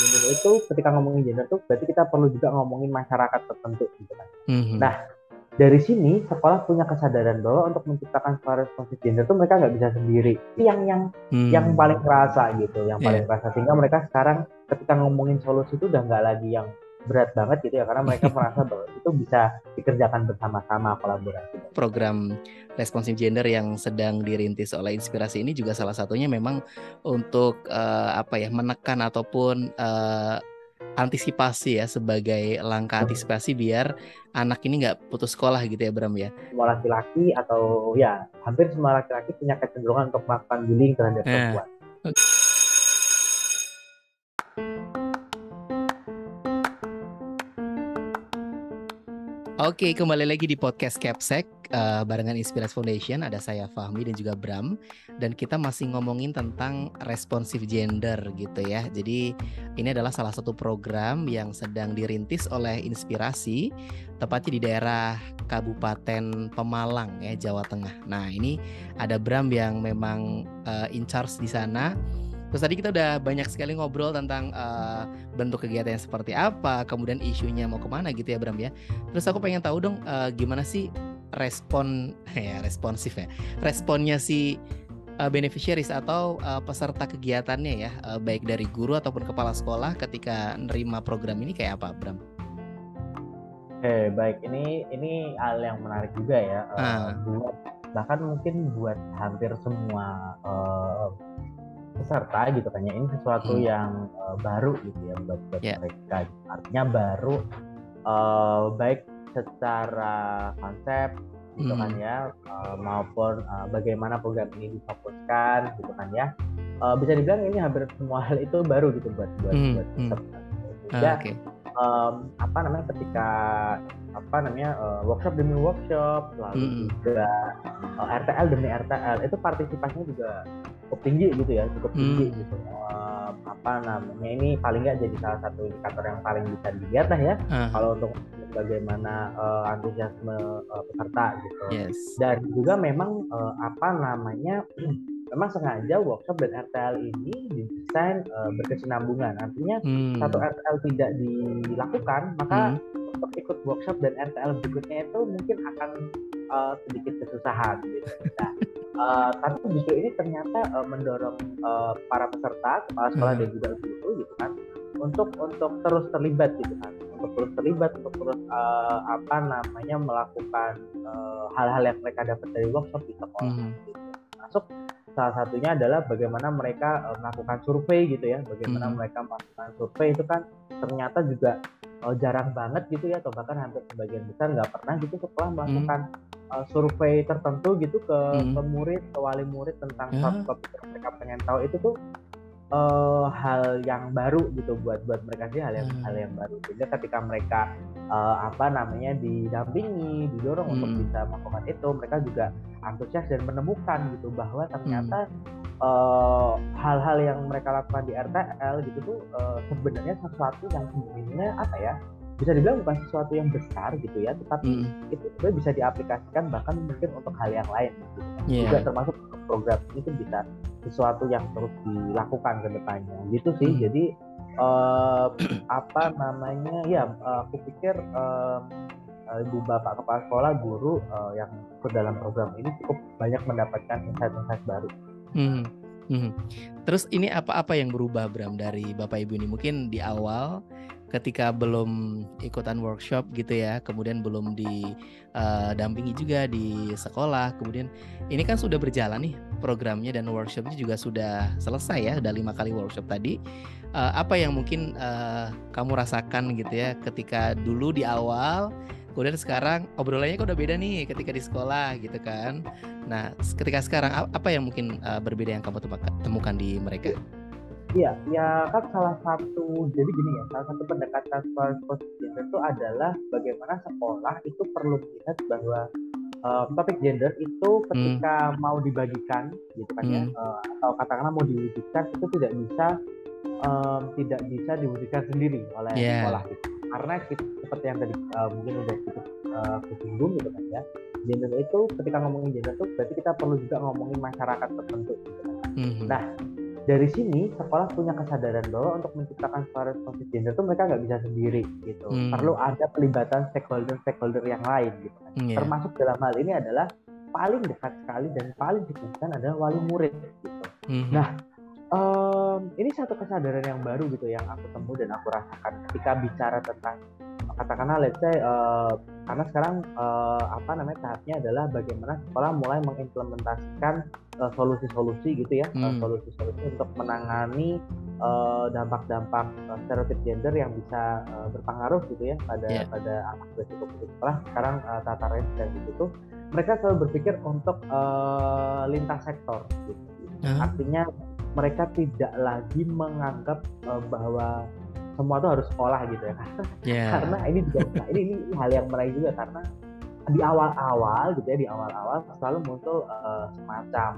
gender itu ketika ngomongin gender tuh berarti kita perlu juga ngomongin masyarakat tertentu gitu kan. Mm-hmm. Nah dari sini sekolah punya kesadaran bahwa untuk menciptakan sekolah responsif gender tuh mereka nggak bisa sendiri. Itu yang yang hmm. yang paling kerasa gitu, yang paling yeah. kerasa sehingga mereka sekarang ketika ngomongin solusi itu udah nggak lagi yang berat banget gitu ya karena mereka merasa bahwa itu bisa dikerjakan bersama-sama kolaborasi. Program responsif gender yang sedang dirintis oleh Inspirasi ini juga salah satunya memang untuk uh, apa ya menekan ataupun uh, antisipasi ya sebagai langkah antisipasi biar anak ini nggak putus sekolah gitu ya Bram ya. Semua laki-laki atau ya hampir semua laki-laki punya kecenderungan untuk melakukan bullying terhadap eh. perempuan. Oke, kembali lagi di podcast Capsec uh, barengan Inspirasi Foundation. Ada saya Fahmi dan juga Bram dan kita masih ngomongin tentang responsif gender gitu ya. Jadi ini adalah salah satu program yang sedang dirintis oleh Inspirasi tepatnya di daerah Kabupaten Pemalang ya Jawa Tengah. Nah, ini ada Bram yang memang uh, in charge di sana Terus tadi kita udah banyak sekali ngobrol tentang uh, bentuk kegiatan yang seperti apa, kemudian isunya mau ke mana gitu ya Bram ya. Terus aku pengen tahu dong uh, gimana sih respon ya responsif ya, responnya si uh, beneficiaries atau uh, peserta kegiatannya ya, uh, baik dari guru ataupun kepala sekolah ketika nerima program ini kayak apa Bram? Oke baik ini ini hal yang menarik juga ya uh. buat bahkan mungkin buat hampir semua uh, peserta gitu kan ya ini sesuatu hmm. yang uh, baru gitu ya buat, buat yeah. mereka artinya baru uh, baik secara konsep gitu kan hmm. kan ya uh, maupun uh, bagaimana program ini difokuskan gitu kan ya uh, bisa dibilang ini hampir semua hal itu baru gitu buat buat hmm. buat hmm. peserta hmm. ah, okay. Um, apa namanya ketika apa namanya uh, workshop demi workshop lalu hmm. juga uh, RTL demi RTL itu partisipasinya juga cukup tinggi gitu ya cukup tinggi hmm. gitu uh, apa namanya ini paling nggak jadi salah satu indikator yang paling bisa dilihat lah ya uh. kalau untuk bagaimana uh, antusiasme uh, peserta gitu yes. dan juga memang uh, apa namanya memang sengaja workshop dan RTL ini didesain uh, berkesinambungan artinya hmm. satu RTL tidak dilakukan maka hmm. untuk ikut workshop dan RTL berikutnya itu mungkin akan uh, sedikit kesusahan gitu nah Uh, tapi justru ini ternyata uh, mendorong uh, para peserta kepala sekolah hmm. dan juga guru gitu kan untuk untuk terus terlibat gitu kan untuk terus terlibat untuk terus uh, apa namanya melakukan hal-hal uh, yang mereka dapat dari workshop di sekolah hmm. gitu. masuk salah satunya adalah bagaimana mereka uh, melakukan survei gitu ya bagaimana hmm. mereka melakukan survei itu kan ternyata juga uh, jarang banget gitu ya atau bahkan hampir sebagian besar nggak pernah gitu sekolah hmm. melakukan hmm uh, survei tertentu gitu ke, hmm. ke murid, ke wali murid tentang suatu topik yang mereka pengen tahu itu tuh uh, hal yang baru gitu buat buat mereka sih hal yang hmm. hal yang baru sehingga ketika mereka uh, apa namanya didampingi didorong hmm. untuk bisa melakukan itu mereka juga antusias dan menemukan gitu bahwa ternyata hmm. hal-hal yang mereka lakukan di RTL gitu tuh uh, sebenarnya sesuatu yang sebenarnya apa ya bisa dibilang bukan sesuatu yang besar gitu ya tetapi mm. itu sebenarnya bisa diaplikasikan bahkan mungkin untuk hal yang lain gitu yeah. juga termasuk program ini tuh bisa sesuatu yang terus dilakukan ke depannya gitu sih mm. jadi uh, apa namanya ya uh, aku pikir uh, ibu bapak kepala sekolah guru uh, yang ikut dalam program ini cukup banyak mendapatkan insight-insight baru. Hmm. Hmm. Terus ini apa-apa yang berubah Bram dari bapak ibu ini? Mungkin di awal ketika belum ikutan workshop gitu ya, kemudian belum didampingi uh, juga di sekolah, kemudian ini kan sudah berjalan nih programnya dan workshopnya juga sudah selesai ya, udah lima kali workshop tadi. Uh, apa yang mungkin uh, kamu rasakan gitu ya ketika dulu di awal, kemudian sekarang obrolannya kok udah beda nih ketika di sekolah gitu kan. Nah, ketika sekarang apa yang mungkin uh, berbeda yang kamu temukan di mereka? Iya, ya kan salah satu jadi gini ya, salah satu pendekatan soal gender itu adalah bagaimana sekolah itu perlu melihat bahwa um, topik gender itu ketika hmm. mau dibagikan gitu kan ya, hmm. ya, uh, atau katakanlah mau diwujudkan itu tidak bisa um, tidak bisa diwujudkan sendiri oleh yeah. sekolah gitu. Karena kita, seperti yang tadi uh, mungkin udah kita uh, kesinggung gitu kan ya, gender itu ketika ngomongin gender itu berarti kita perlu juga ngomongin masyarakat tertentu gitu kan. Hmm. Nah dari sini sekolah punya kesadaran bahwa untuk menciptakan sekolah responsif gender itu mereka nggak bisa sendiri gitu hmm. perlu ada pelibatan stakeholder stakeholder yang lain gitu kan. yeah. termasuk dalam hal ini adalah paling dekat sekali dan paling signifikan adalah wali murid gitu hmm. nah um, ini satu kesadaran yang baru gitu yang aku temui dan aku rasakan ketika bicara tentang katakanlah let's say uh, karena sekarang uh, apa namanya tahapnya adalah bagaimana sekolah mulai mengimplementasikan uh, solusi-solusi gitu ya hmm. uh, solusi-solusi untuk menangani dampak-dampak uh, stereotip gender yang bisa uh, berpengaruh gitu ya pada yeah. pada anak berisiko putus sekolah sekarang uh, tatarannya sedang di situ mereka selalu berpikir untuk uh, lintas sektor gitu. Uh -huh. artinya mereka tidak lagi menganggap uh, bahwa semua itu harus sekolah gitu ya yeah. karena ini juga nah, ini, ini hal yang menarik juga karena di awal-awal gitu ya di awal-awal selalu muncul uh, semacam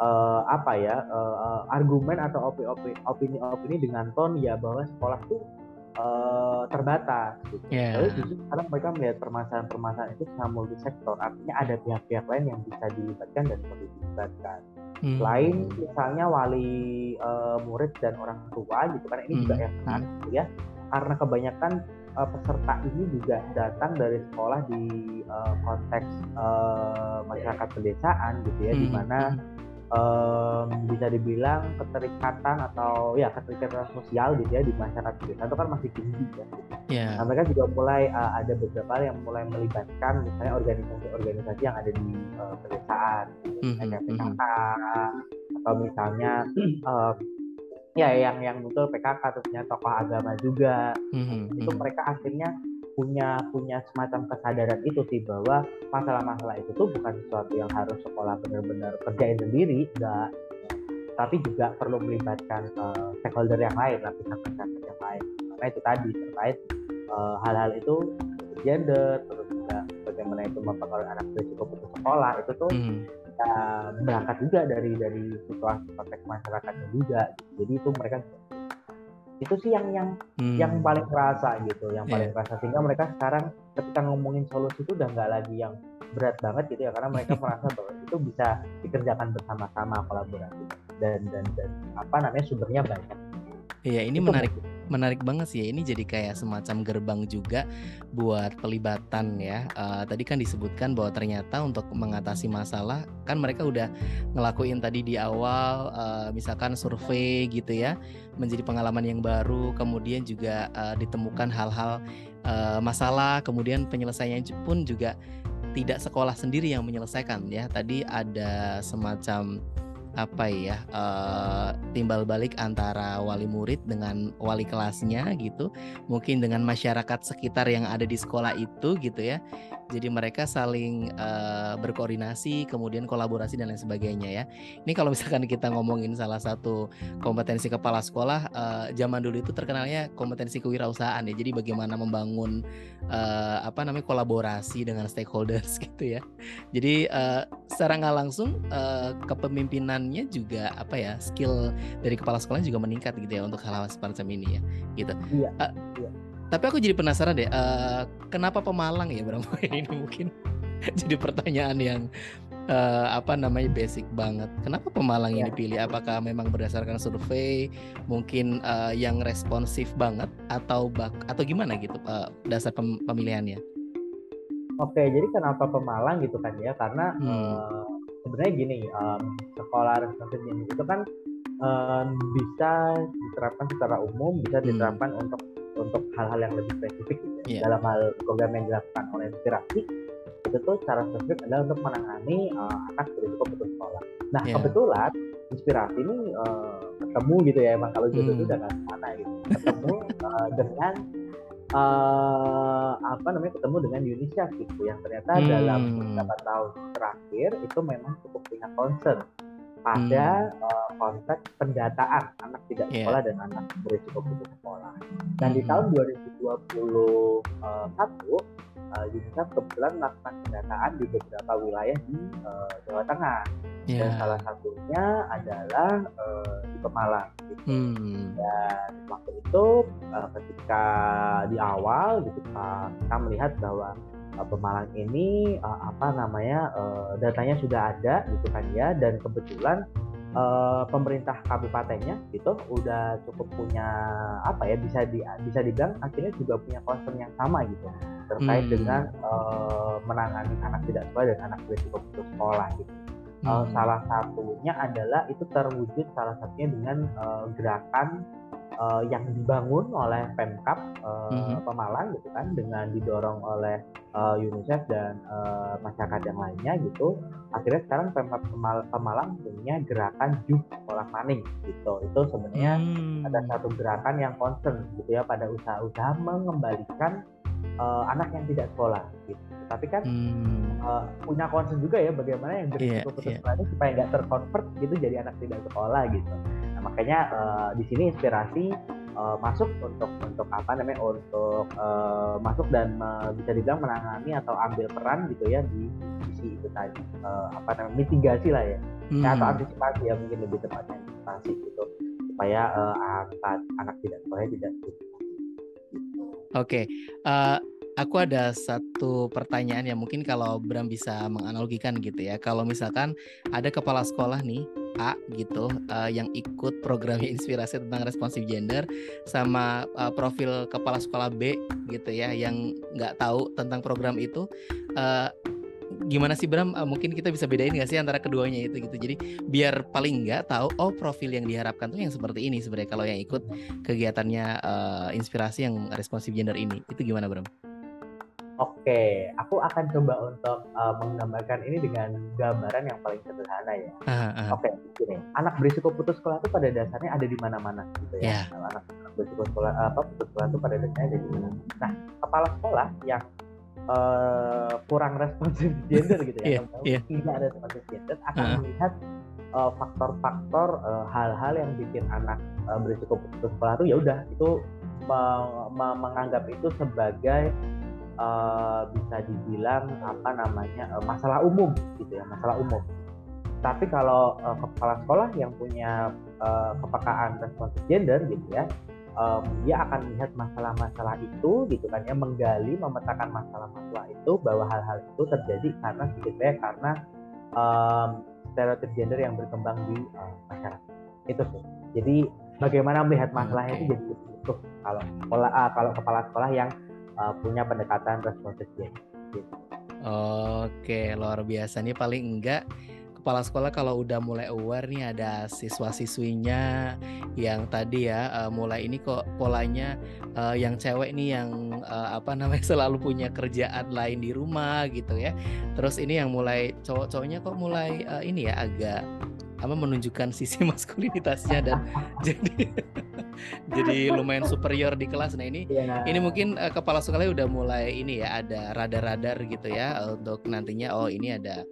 uh, apa ya uh, argumen atau opini-opini dengan ton ya bahwa sekolah tuh uh, terbatas gitu. Yeah. Lalu justru sekarang mereka melihat permasalahan-permasalahan itu secara multi sektor artinya ada pihak-pihak lain yang bisa dilibatkan dan perlu dilibatkan hmm. selain misalnya wali uh, murid dan orang tua gitu kan ini hmm. juga yang menarik gitu ya karena kebanyakan uh, peserta ini juga datang dari sekolah di uh, konteks uh, masyarakat pedesaan gitu ya hmm. di mana hmm um, bisa dibilang keterikatan atau ya keterikatan sosial gitu ya di masyarakat desa itu kan masih tinggi ya. Yeah. Nah, mereka juga mulai uh, ada beberapa yang mulai melibatkan misalnya organisasi-organisasi yang ada di uh, pedesaan, mm -hmm. kayak PKK mm-hmm. atau misalnya uh, ya yang yang muncul PKK terusnya tokoh agama juga. Mm -hmm. Itu mm-hmm. mereka akhirnya punya punya semacam kesadaran itu sih bahwa masalah-masalah itu tuh bukan sesuatu yang harus sekolah benar-benar kerjain sendiri enggak. Tapi juga perlu melibatkan uh, stakeholder yang lain lapisan-lapisan yang lain. Karena itu tadi terkait uh, hal-hal itu gender terus juga bagaimana itu mempengaruhi anak berisiko putus sekolah itu tuh hmm. ya, berangkat juga dari dari situasi konteks masyarakatnya juga. Jadi itu mereka itu sih yang yang hmm. yang paling kerasa gitu yang paling yeah. kerasa sehingga mereka sekarang ketika ngomongin solusi itu udah nggak lagi yang berat banget gitu ya karena mereka merasa bahwa itu bisa dikerjakan bersama-sama kolaborasi dan dan dan apa namanya sumbernya banyak iya ini itu menarik menarik banget sih ya. Ini jadi kayak semacam gerbang juga buat pelibatan ya. Uh, tadi kan disebutkan bahwa ternyata untuk mengatasi masalah kan mereka udah ngelakuin tadi di awal uh, misalkan survei gitu ya menjadi pengalaman yang baru kemudian juga uh, ditemukan hal-hal uh, masalah kemudian penyelesaiannya pun juga tidak sekolah sendiri yang menyelesaikan ya. Tadi ada semacam apa ya uh, timbal balik antara wali murid dengan wali kelasnya gitu. Mungkin dengan masyarakat sekitar yang ada di sekolah itu gitu ya. Jadi mereka saling uh, berkoordinasi kemudian kolaborasi dan lain sebagainya ya. Ini kalau misalkan kita ngomongin salah satu kompetensi kepala sekolah uh, zaman dulu itu terkenalnya kompetensi kewirausahaan ya. Jadi bagaimana membangun uh, apa namanya kolaborasi dengan stakeholders gitu ya. Jadi uh, secara nggak langsung uh, kepemimpinannya juga apa ya skill dari kepala sekolah juga meningkat gitu ya untuk hal-hal semacam ini ya gitu iya, uh, iya tapi aku jadi penasaran deh, uh, kenapa Pemalang ya Bram? ini mungkin jadi pertanyaan yang uh, apa namanya basic banget. Kenapa Pemalang ya. ini pilih? Apakah memang berdasarkan survei, mungkin uh, yang responsif banget, atau bak atau gimana gitu uh, dasar pem pemilihannya? Oke, jadi kenapa Pemalang gitu kan ya? Karena hmm. uh, sebenarnya gini, um, sekolah responsif itu kan um, bisa diterapkan secara umum, bisa hmm. diterapkan hmm. untuk untuk hal-hal yang lebih spesifik gitu yeah. dalam hal program yang dilakukan oleh inspirasi itu tuh secara spesifik adalah untuk menangani uh, anak berisiko putus sekolah. Nah yeah. kebetulan inspirasi ini uh, ketemu gitu ya emang kalau jodoh hmm. itu udah nggak mana gitu ketemu uh, dengan uh, apa namanya ketemu dengan UNICEF gitu yang ternyata hmm. dalam beberapa tahun terakhir itu memang cukup punya concern pada hmm. uh, konteks pendataan anak tidak yeah. sekolah dan anak berisiko putus sekolah. Dan hmm. di tahun 2021 uh, UNICEF kebetulan melakukan pendataan di beberapa wilayah di uh, Jawa Tengah yeah. dan salah satunya adalah uh, di Pemalang. Gitu. Hmm. Dan waktu itu uh, ketika di awal gitu kita melihat bahwa uh, Pemalang ini uh, apa namanya uh, datanya sudah ada gitu kan ya dan kebetulan uh, pemerintah kabupatennya gitu udah cukup punya apa ya bisa di bisa dibilang akhirnya juga punya concern yang sama gitu terkait hmm. dengan uh, menangani anak tidak sekolah dan anak berisiko putus sekolah gitu. Hmm. Uh, salah satunya adalah itu terwujud salah satunya dengan uh, gerakan uh, yang dibangun oleh Pemkap uh, mm-hmm. Pemalang gitu kan dengan didorong oleh uh, UNICEF dan uh, masyarakat yang lainnya gitu akhirnya sekarang Pemkap Pemalang punya gerakan Juh Sekolah Maning gitu itu sebenarnya mm. ada satu gerakan yang concern gitu ya pada usaha-usaha mengembalikan uh, anak yang tidak sekolah gitu tapi kan hmm. uh, punya concern juga ya bagaimana yang berisiko yeah, putus yeah. sekolah supaya nggak terkonvert gitu jadi anak tidak sekolah gitu nah makanya uh, di sini inspirasi uh, masuk untuk untuk apa namanya untuk uh, masuk dan uh, bisa dibilang menangani atau ambil peran gitu ya di sisi itu tadi uh, apa namanya mitigasi lah ya, hmm. ya atau antisipasi ya mungkin lebih tepatnya antisipasi gitu supaya uh, anak anak tidak sekolah tidak Oke, okay. uh, aku ada satu pertanyaan yang mungkin kalau Bram bisa menganalogikan gitu ya. Kalau misalkan ada kepala sekolah nih A gitu uh, yang ikut program inspirasi tentang responsif gender sama uh, profil kepala sekolah B gitu ya yang nggak tahu tentang program itu uh, gimana sih Bram? Mungkin kita bisa bedain nggak sih antara keduanya itu gitu. Jadi biar paling nggak tahu oh profil yang diharapkan tuh yang seperti ini sebenarnya kalau yang ikut kegiatannya uh, inspirasi yang responsif gender ini itu gimana Bram? Oke, aku akan coba untuk uh, menggambarkan ini dengan gambaran yang paling sederhana ya. Uh, uh. Oke, gini, anak berisiko putus sekolah itu pada dasarnya ada di mana-mana gitu ya. Yeah. Anak, anak berisiko sekolah apa putus sekolah itu pada dasarnya ada di mana. Nah, kepala sekolah yang uh, kurang responsif gender gitu ya, yeah, yeah. tidak ada responsif gender akan uh. melihat faktor-faktor uh, hal-hal yang bikin anak uh, berisiko putus sekolah itu ya udah itu menganggap itu sebagai uh, bisa dibilang apa namanya uh, masalah umum gitu ya masalah umum. Tapi kalau uh, kepala sekolah yang punya uh, kepekaan responsif gender gitu ya um, dia akan melihat masalah-masalah itu gitu kan ya menggali memetakan masalah-masalah itu bahwa hal-hal itu terjadi karena ya karena um, stereotip gender yang berkembang di uh, masyarakat. Itu sih. Jadi bagaimana melihat masalahnya itu jadi itu kalau sekolah uh, kalau kepala sekolah yang uh, punya pendekatan responsif. Gitu. Oke, luar biasa nih paling enggak kepala sekolah kalau udah mulai aware nih ada siswa-siswinya yang tadi ya uh, mulai ini kok polanya uh, yang cewek nih yang uh, apa namanya selalu punya kerjaan lain di rumah gitu ya. Terus ini yang mulai cowok-cowoknya kok mulai uh, ini ya agak apa menunjukkan sisi maskulinitasnya dan jadi jadi lumayan superior di kelas. Nah ini yeah. ini mungkin uh, kepala sekolah udah mulai ini ya ada radar-radar gitu ya untuk nantinya oh ini ada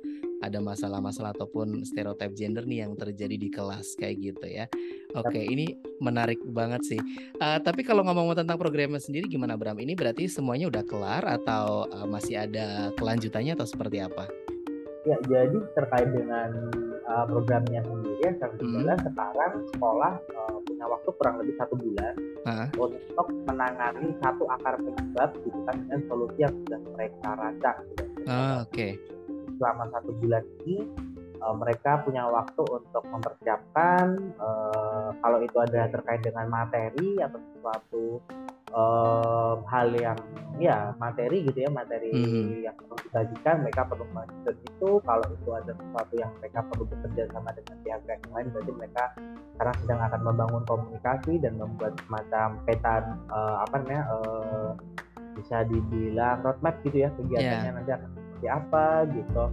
ada masalah-masalah ataupun stereotip gender nih yang terjadi di kelas kayak gitu ya. Oke, okay, ini menarik banget sih. Uh, tapi kalau ngomong tentang programnya sendiri gimana Bram? Ini berarti semuanya udah kelar atau uh, masih ada kelanjutannya atau seperti apa? Ya, jadi terkait dengan uh, programnya sendiri yang berjalan hmm. sekarang sekolah uh, punya waktu kurang lebih satu bulan uh. untuk menangani satu akar penyebab gitu kan dengan solusi yang sudah mereka rancang. Gitu. Uh, Oke. Okay. Selama satu bulan ini uh, mereka punya waktu untuk mempersiapkan uh, kalau itu ada terkait dengan materi atau sesuatu uh, hal yang ya materi gitu ya materi hmm. yang perlu dibagikan mereka perlu melakukan itu kalau itu ada sesuatu yang mereka perlu bekerja sama dengan pihak-pihak yang lain berarti mereka sekarang sedang akan membangun komunikasi dan membuat semacam peta uh, apa namanya uh, bisa dibilang roadmap gitu ya kegiatannya yeah. nanti akan seperti apa gitu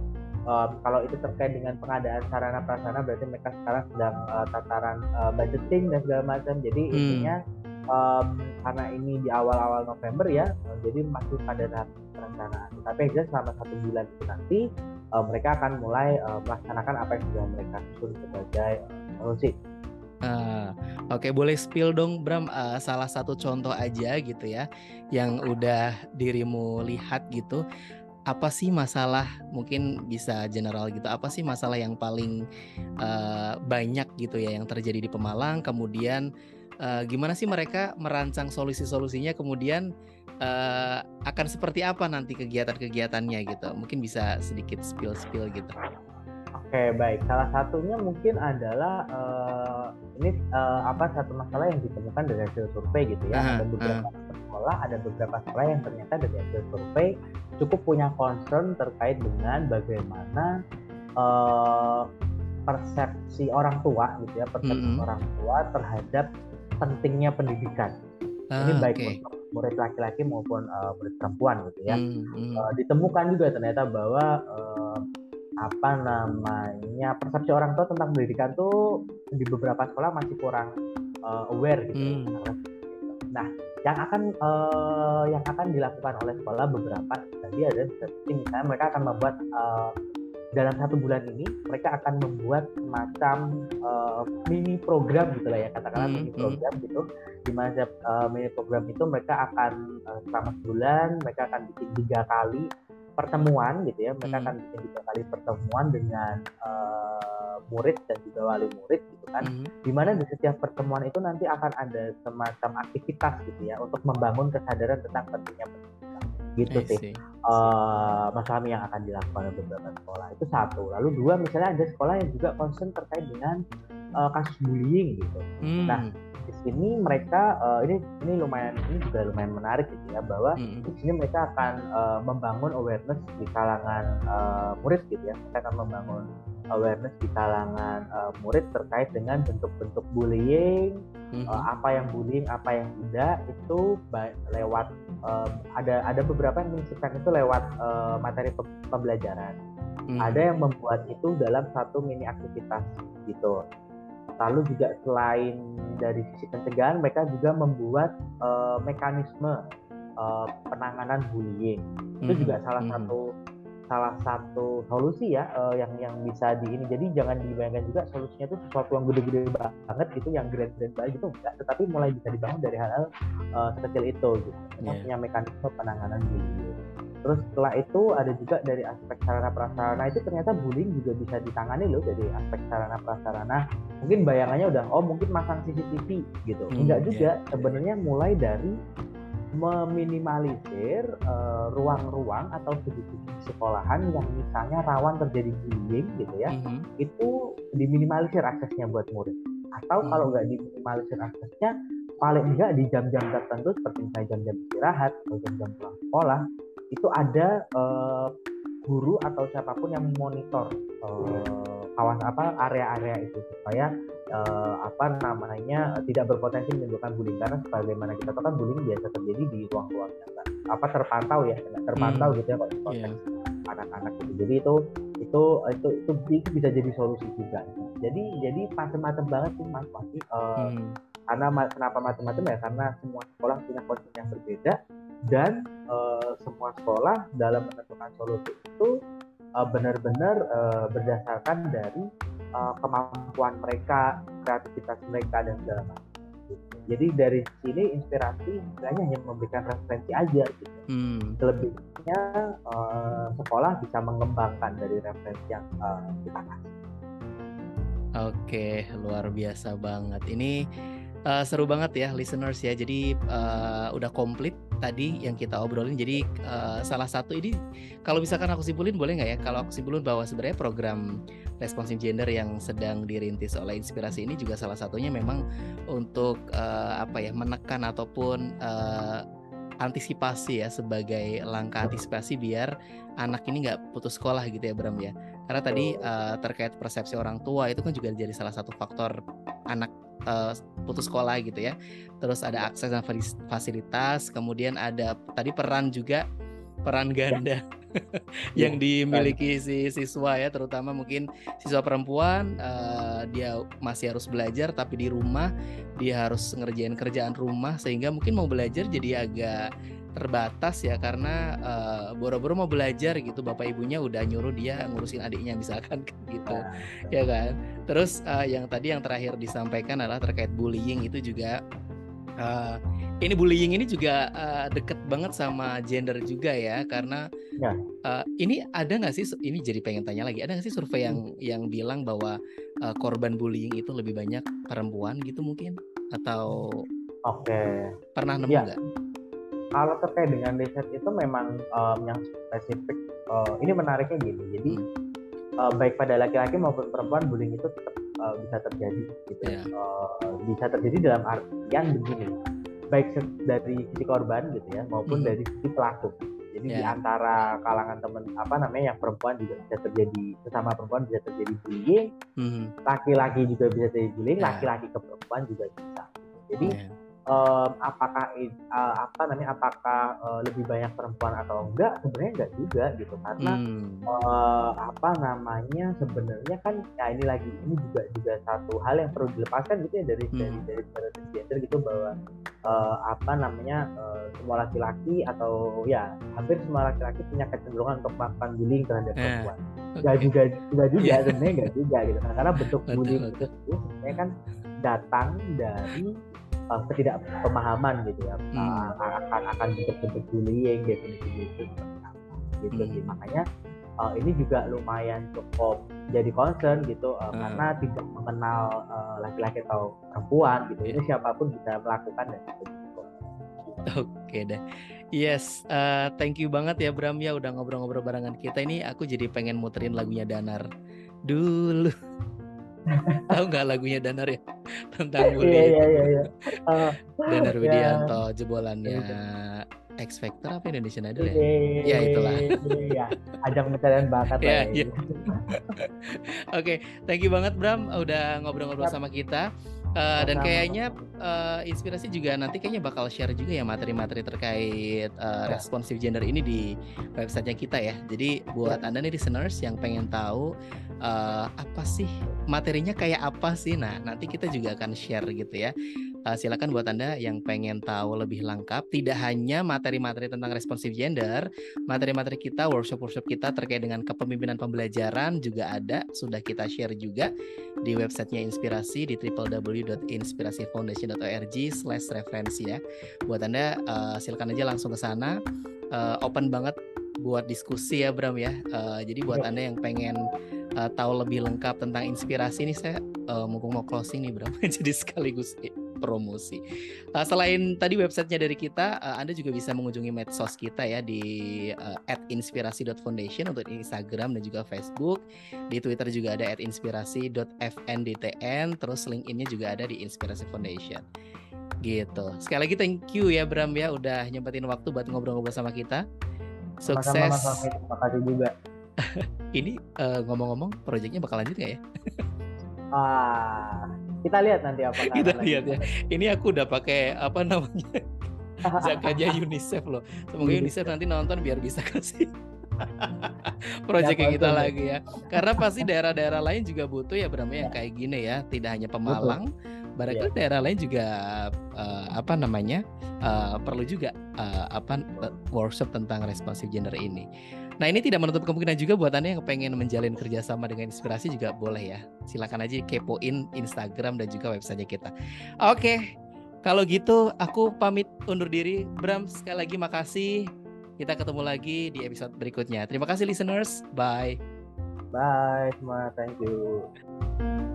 um, kalau itu terkait dengan pengadaan sarana prasarana berarti mereka sekarang sedang uh, tataran uh, budgeting dan segala macam jadi hmm. intinya um, karena ini di awal-awal November ya, uh, jadi masih pada tahap perencanaan. Tapi jelas selama satu bulan itu nanti uh, mereka akan mulai uh, melaksanakan apa yang sudah mereka susun sebagai solusi. Uh, Oke, okay, boleh spill dong, Bram, uh, salah satu contoh aja gitu ya, yang udah dirimu lihat gitu. Apa sih masalah? Mungkin bisa general gitu. Apa sih masalah yang paling uh, banyak gitu ya yang terjadi di Pemalang? Kemudian uh, gimana sih mereka merancang solusi-solusinya kemudian uh, akan seperti apa nanti kegiatan-kegiatannya gitu mungkin bisa sedikit spill-spill gitu Oke baik, salah satunya mungkin adalah uh, ini uh, apa satu masalah yang ditemukan dari hasil survei gitu ya. Uh, ada beberapa uh. Sekolah, ada beberapa sekolah yang ternyata dari hasil survei cukup punya concern terkait dengan bagaimana uh, persepsi orang tua gitu ya, persepsi mm -hmm. orang tua terhadap pentingnya pendidikan. Ah, ini baik okay. untuk murid laki-laki maupun uh, murid perempuan gitu ya. Mm -hmm. uh, ditemukan juga ternyata bahwa uh, apa namanya persepsi orang tua tentang pendidikan tuh di beberapa sekolah masih kurang uh, aware gitu. Mm. Nah, yang akan uh, yang akan dilakukan oleh sekolah beberapa tadi ada seperti misalnya mereka akan membuat uh, dalam satu bulan ini mereka akan membuat semacam uh, mini program gitu lah ya katakanlah hmm, mini hmm. program gitu di mana uh, mini program itu mereka akan uh, selama sebulan mereka akan bikin tiga kali pertemuan gitu ya mereka hmm. akan bikin tiga kali pertemuan dengan uh, murid dan juga wali murid gitu kan. Hmm. di mana di setiap pertemuan itu nanti akan ada semacam aktivitas gitu ya untuk membangun kesadaran tentang pentingnya pendidikan. Gitu sih. uh, Mas Fahmi yang akan dilakukan oleh beberapa sekolah. Itu satu. Lalu dua misalnya ada sekolah yang juga concern terkait dengan uh, kasus bullying gitu. Hmm. nah di sini mereka uh, ini ini lumayan ini juga lumayan menarik gitu ya bahwa hmm. di sini mereka akan uh, membangun awareness di kalangan uh, murid gitu ya mereka akan membangun awareness di kalangan uh, murid terkait dengan bentuk-bentuk bullying mm-hmm. uh, apa yang bullying apa yang tidak itu lewat uh, ada ada beberapa yang menyisipkan itu lewat uh, materi pembelajaran mm-hmm. ada yang membuat itu dalam satu mini aktivitas gitu lalu juga selain dari sisi pencegahan mereka juga membuat uh, mekanisme uh, penanganan bullying itu mm-hmm. juga salah mm-hmm. satu salah satu solusi ya uh, yang yang bisa di ini jadi jangan dibayangkan juga solusinya itu sesuatu yang gede-gede banget gitu yang grand-grand banget gitu enggak tetapi mulai bisa dibangun dari hal-hal uh, sekecil itu gitu yeah. punya mekanisme penanganan bullying terus setelah itu ada juga dari aspek sarana prasarana itu ternyata bullying juga bisa ditangani loh dari aspek sarana prasarana mungkin bayangannya udah oh mungkin masang CCTV gitu hmm, enggak juga yeah. sebenarnya mulai dari meminimalisir uh, ruang-ruang atau sudut sekolahan yang misalnya rawan terjadi bullying gitu ya, mm-hmm. itu diminimalisir aksesnya buat murid. Atau mm-hmm. kalau nggak diminimalisir aksesnya, paling enggak di jam-jam tertentu seperti misalnya jam-jam istirahat atau jam-jam pulang sekolah, itu ada uh, guru atau siapa pun yang memonitor uh, kawasan apa area-area itu supaya uh, apa namanya tidak berpotensi menimbulkan bullying. Karena sebagaimana kita tahu kan bullying biasa terjadi di ruang-ruang yang apa terpantau ya terpantau hmm. gitu ya kalau konteks yeah. anak-anak gitu jadi itu itu itu itu, itu bisa jadi solusi juga. Jadi jadi macam-macam banget sih mas Wati uh, hmm. karena kenapa macam-macam ya? Karena semua sekolah punya konsep yang berbeda dan uh, semua sekolah dalam menentukan solusi itu uh, benar-benar uh, berdasarkan dari uh, kemampuan mereka, kreativitas mereka dan segala macam. Jadi dari sini inspirasi hanya hanya memberikan referensi aja gitu. Hmm. Selebihnya uh, sekolah bisa mengembangkan dari referensi yang uh, kita kasih. Oke, luar biasa banget. Ini uh, seru banget ya listeners ya. Jadi uh, udah komplit tadi yang kita obrolin. Jadi uh, salah satu ini kalau misalkan aku simpulin boleh nggak ya? Kalau aku simpulin bahwa sebenarnya program responsif gender yang sedang dirintis oleh inspirasi ini juga salah satunya memang untuk uh, apa ya menekan ataupun uh, antisipasi ya sebagai langkah antisipasi biar anak ini nggak putus sekolah gitu ya Bram ya. Karena tadi uh, terkait persepsi orang tua itu kan juga jadi salah satu faktor anak uh, putus sekolah gitu ya. Terus ada akses dan fasilitas, kemudian ada tadi peran juga peran ya. ganda yang ya, dimiliki si siswa ya, terutama mungkin siswa perempuan uh, dia masih harus belajar tapi di rumah dia harus ngerjain kerjaan rumah sehingga mungkin mau belajar jadi agak terbatas ya karena uh, boro-boro mau belajar gitu bapak ibunya udah nyuruh dia ngurusin adiknya misalkan gitu nah, ya kan terus uh, yang tadi yang terakhir disampaikan adalah terkait bullying itu juga uh, ini bullying ini juga uh, deket banget sama gender juga ya karena ya. Uh, ini ada nggak sih ini jadi pengen tanya lagi ada nggak sih survei yang hmm. yang bilang bahwa uh, korban bullying itu lebih banyak perempuan gitu mungkin atau oke okay. pernah nemu ya. nggak? Ya kalau terkait dengan riset itu memang um, yang spesifik uh, ini menariknya gini jadi uh, baik pada laki-laki maupun perempuan bullying itu tetap uh, bisa terjadi gitu yeah. Iya. uh, bisa terjadi dalam artian begini baik dari sisi korban gitu ya maupun hmm. dari sisi pelaku jadi yeah. di antara kalangan teman apa namanya yang perempuan juga bisa terjadi sesama perempuan bisa terjadi bullying hmm. laki-laki hmm. juga bisa terjadi bullying yeah. laki-laki ke perempuan juga bisa jadi yeah um, apakah uh, apa namanya apakah uh, lebih banyak perempuan atau enggak sebenarnya enggak juga gitu karena hmm. uh, apa namanya sebenarnya kan ya ini lagi ini juga juga satu hal yang perlu dilepaskan gitu ya dari hmm. dari dari stereotip gender gitu bahwa uh, apa namanya uh, semua laki-laki atau ya hampir semua laki-laki punya kecenderungan untuk melakukan bullying terhadap yeah. perempuan enggak okay. juga enggak juga yeah. sebenarnya enggak juga gitu nah, karena bentuk bullying itu sebenarnya kan datang dari uh, ketidakpemahaman gitu ya hmm. uh, akan akan bentuk-bentuk bullying definisi itu gitu hmm. sih makanya uh, ini juga lumayan cukup jadi concern gitu uh, hmm. karena tidak mengenal laki-laki uh, atau perempuan gitu ini siapa pun bisa melakukan dan itu Oke deh. Yes, uh, thank you banget ya Bram ya udah ngobrol-ngobrol barengan kita ini. Aku jadi pengen muterin lagunya Danar dulu. Tahu nggak lagunya Danar ya tentang bullying? Iya iya iya. iya. Uh, Danar Widianto yeah. jebolannya X Factor apa Indonesian Idol ya? Iya itulah. Iya, ajang pencarian bakat ya. Iya. Oke, thank you banget Bram udah ngobrol-ngobrol sama kita. Uh, dan kayaknya uh, inspirasi juga nanti kayaknya bakal share juga ya materi-materi terkait uh, responsive gender ini di websitenya kita ya. Jadi buat ya. anda nih listeners yang pengen tahu uh, apa sih materinya kayak apa sih, nah nanti kita juga akan share gitu ya uh, silakan buat Anda yang pengen tahu lebih lengkap, tidak hanya materi-materi tentang responsive gender, materi-materi kita, workshop-workshop kita terkait dengan kepemimpinan pembelajaran juga ada, sudah kita share juga di websitenya Inspirasi di www.inspirasifoundation.org slash referensi ya. Buat Anda uh, silakan aja langsung ke sana, uh, open banget buat diskusi ya Bram ya. Uh, jadi buat Anda yang pengen uh, tahu lebih lengkap tentang inspirasi ini saya uh, mumpung mau closing nih Bram. jadi sekaligus promosi. Uh, selain tadi websitenya dari kita, uh, Anda juga bisa mengunjungi medsos kita ya di uh, @inspirasi.foundation untuk Instagram dan juga Facebook. Di Twitter juga ada @inspirasi.fndtn. Terus link ini juga ada di Inspirasi Foundation. Gitu. Sekali lagi thank you ya Bram ya udah nyempetin waktu buat ngobrol-ngobrol sama kita. Sukses. Terima kasih juga. ini uh, ngomong-ngomong, proyeknya bakal lanjut nggak ya? ah, kita lihat nanti apa kita lihat ya. ini aku udah pakai apa namanya zakatnya UNICEF loh. Semoga UNICEF. Nanti nonton biar bisa kasih proyek ya, kita lagi ya. Karena pasti daerah-daerah lain juga butuh ya Bram yang ya. kayak gini ya tidak hanya Pemalang barangkali ya. daerah lain juga uh, apa namanya uh, perlu juga uh, apa workshop tentang responsive gender ini Nah ini tidak menutup kemungkinan juga buat anda yang pengen menjalin kerjasama dengan inspirasi juga boleh ya. Silakan aja kepoin Instagram dan juga website kita. Oke, kalau gitu aku pamit undur diri. Bram sekali lagi makasih. Kita ketemu lagi di episode berikutnya. Terima kasih listeners. Bye. Bye semua. Thank you.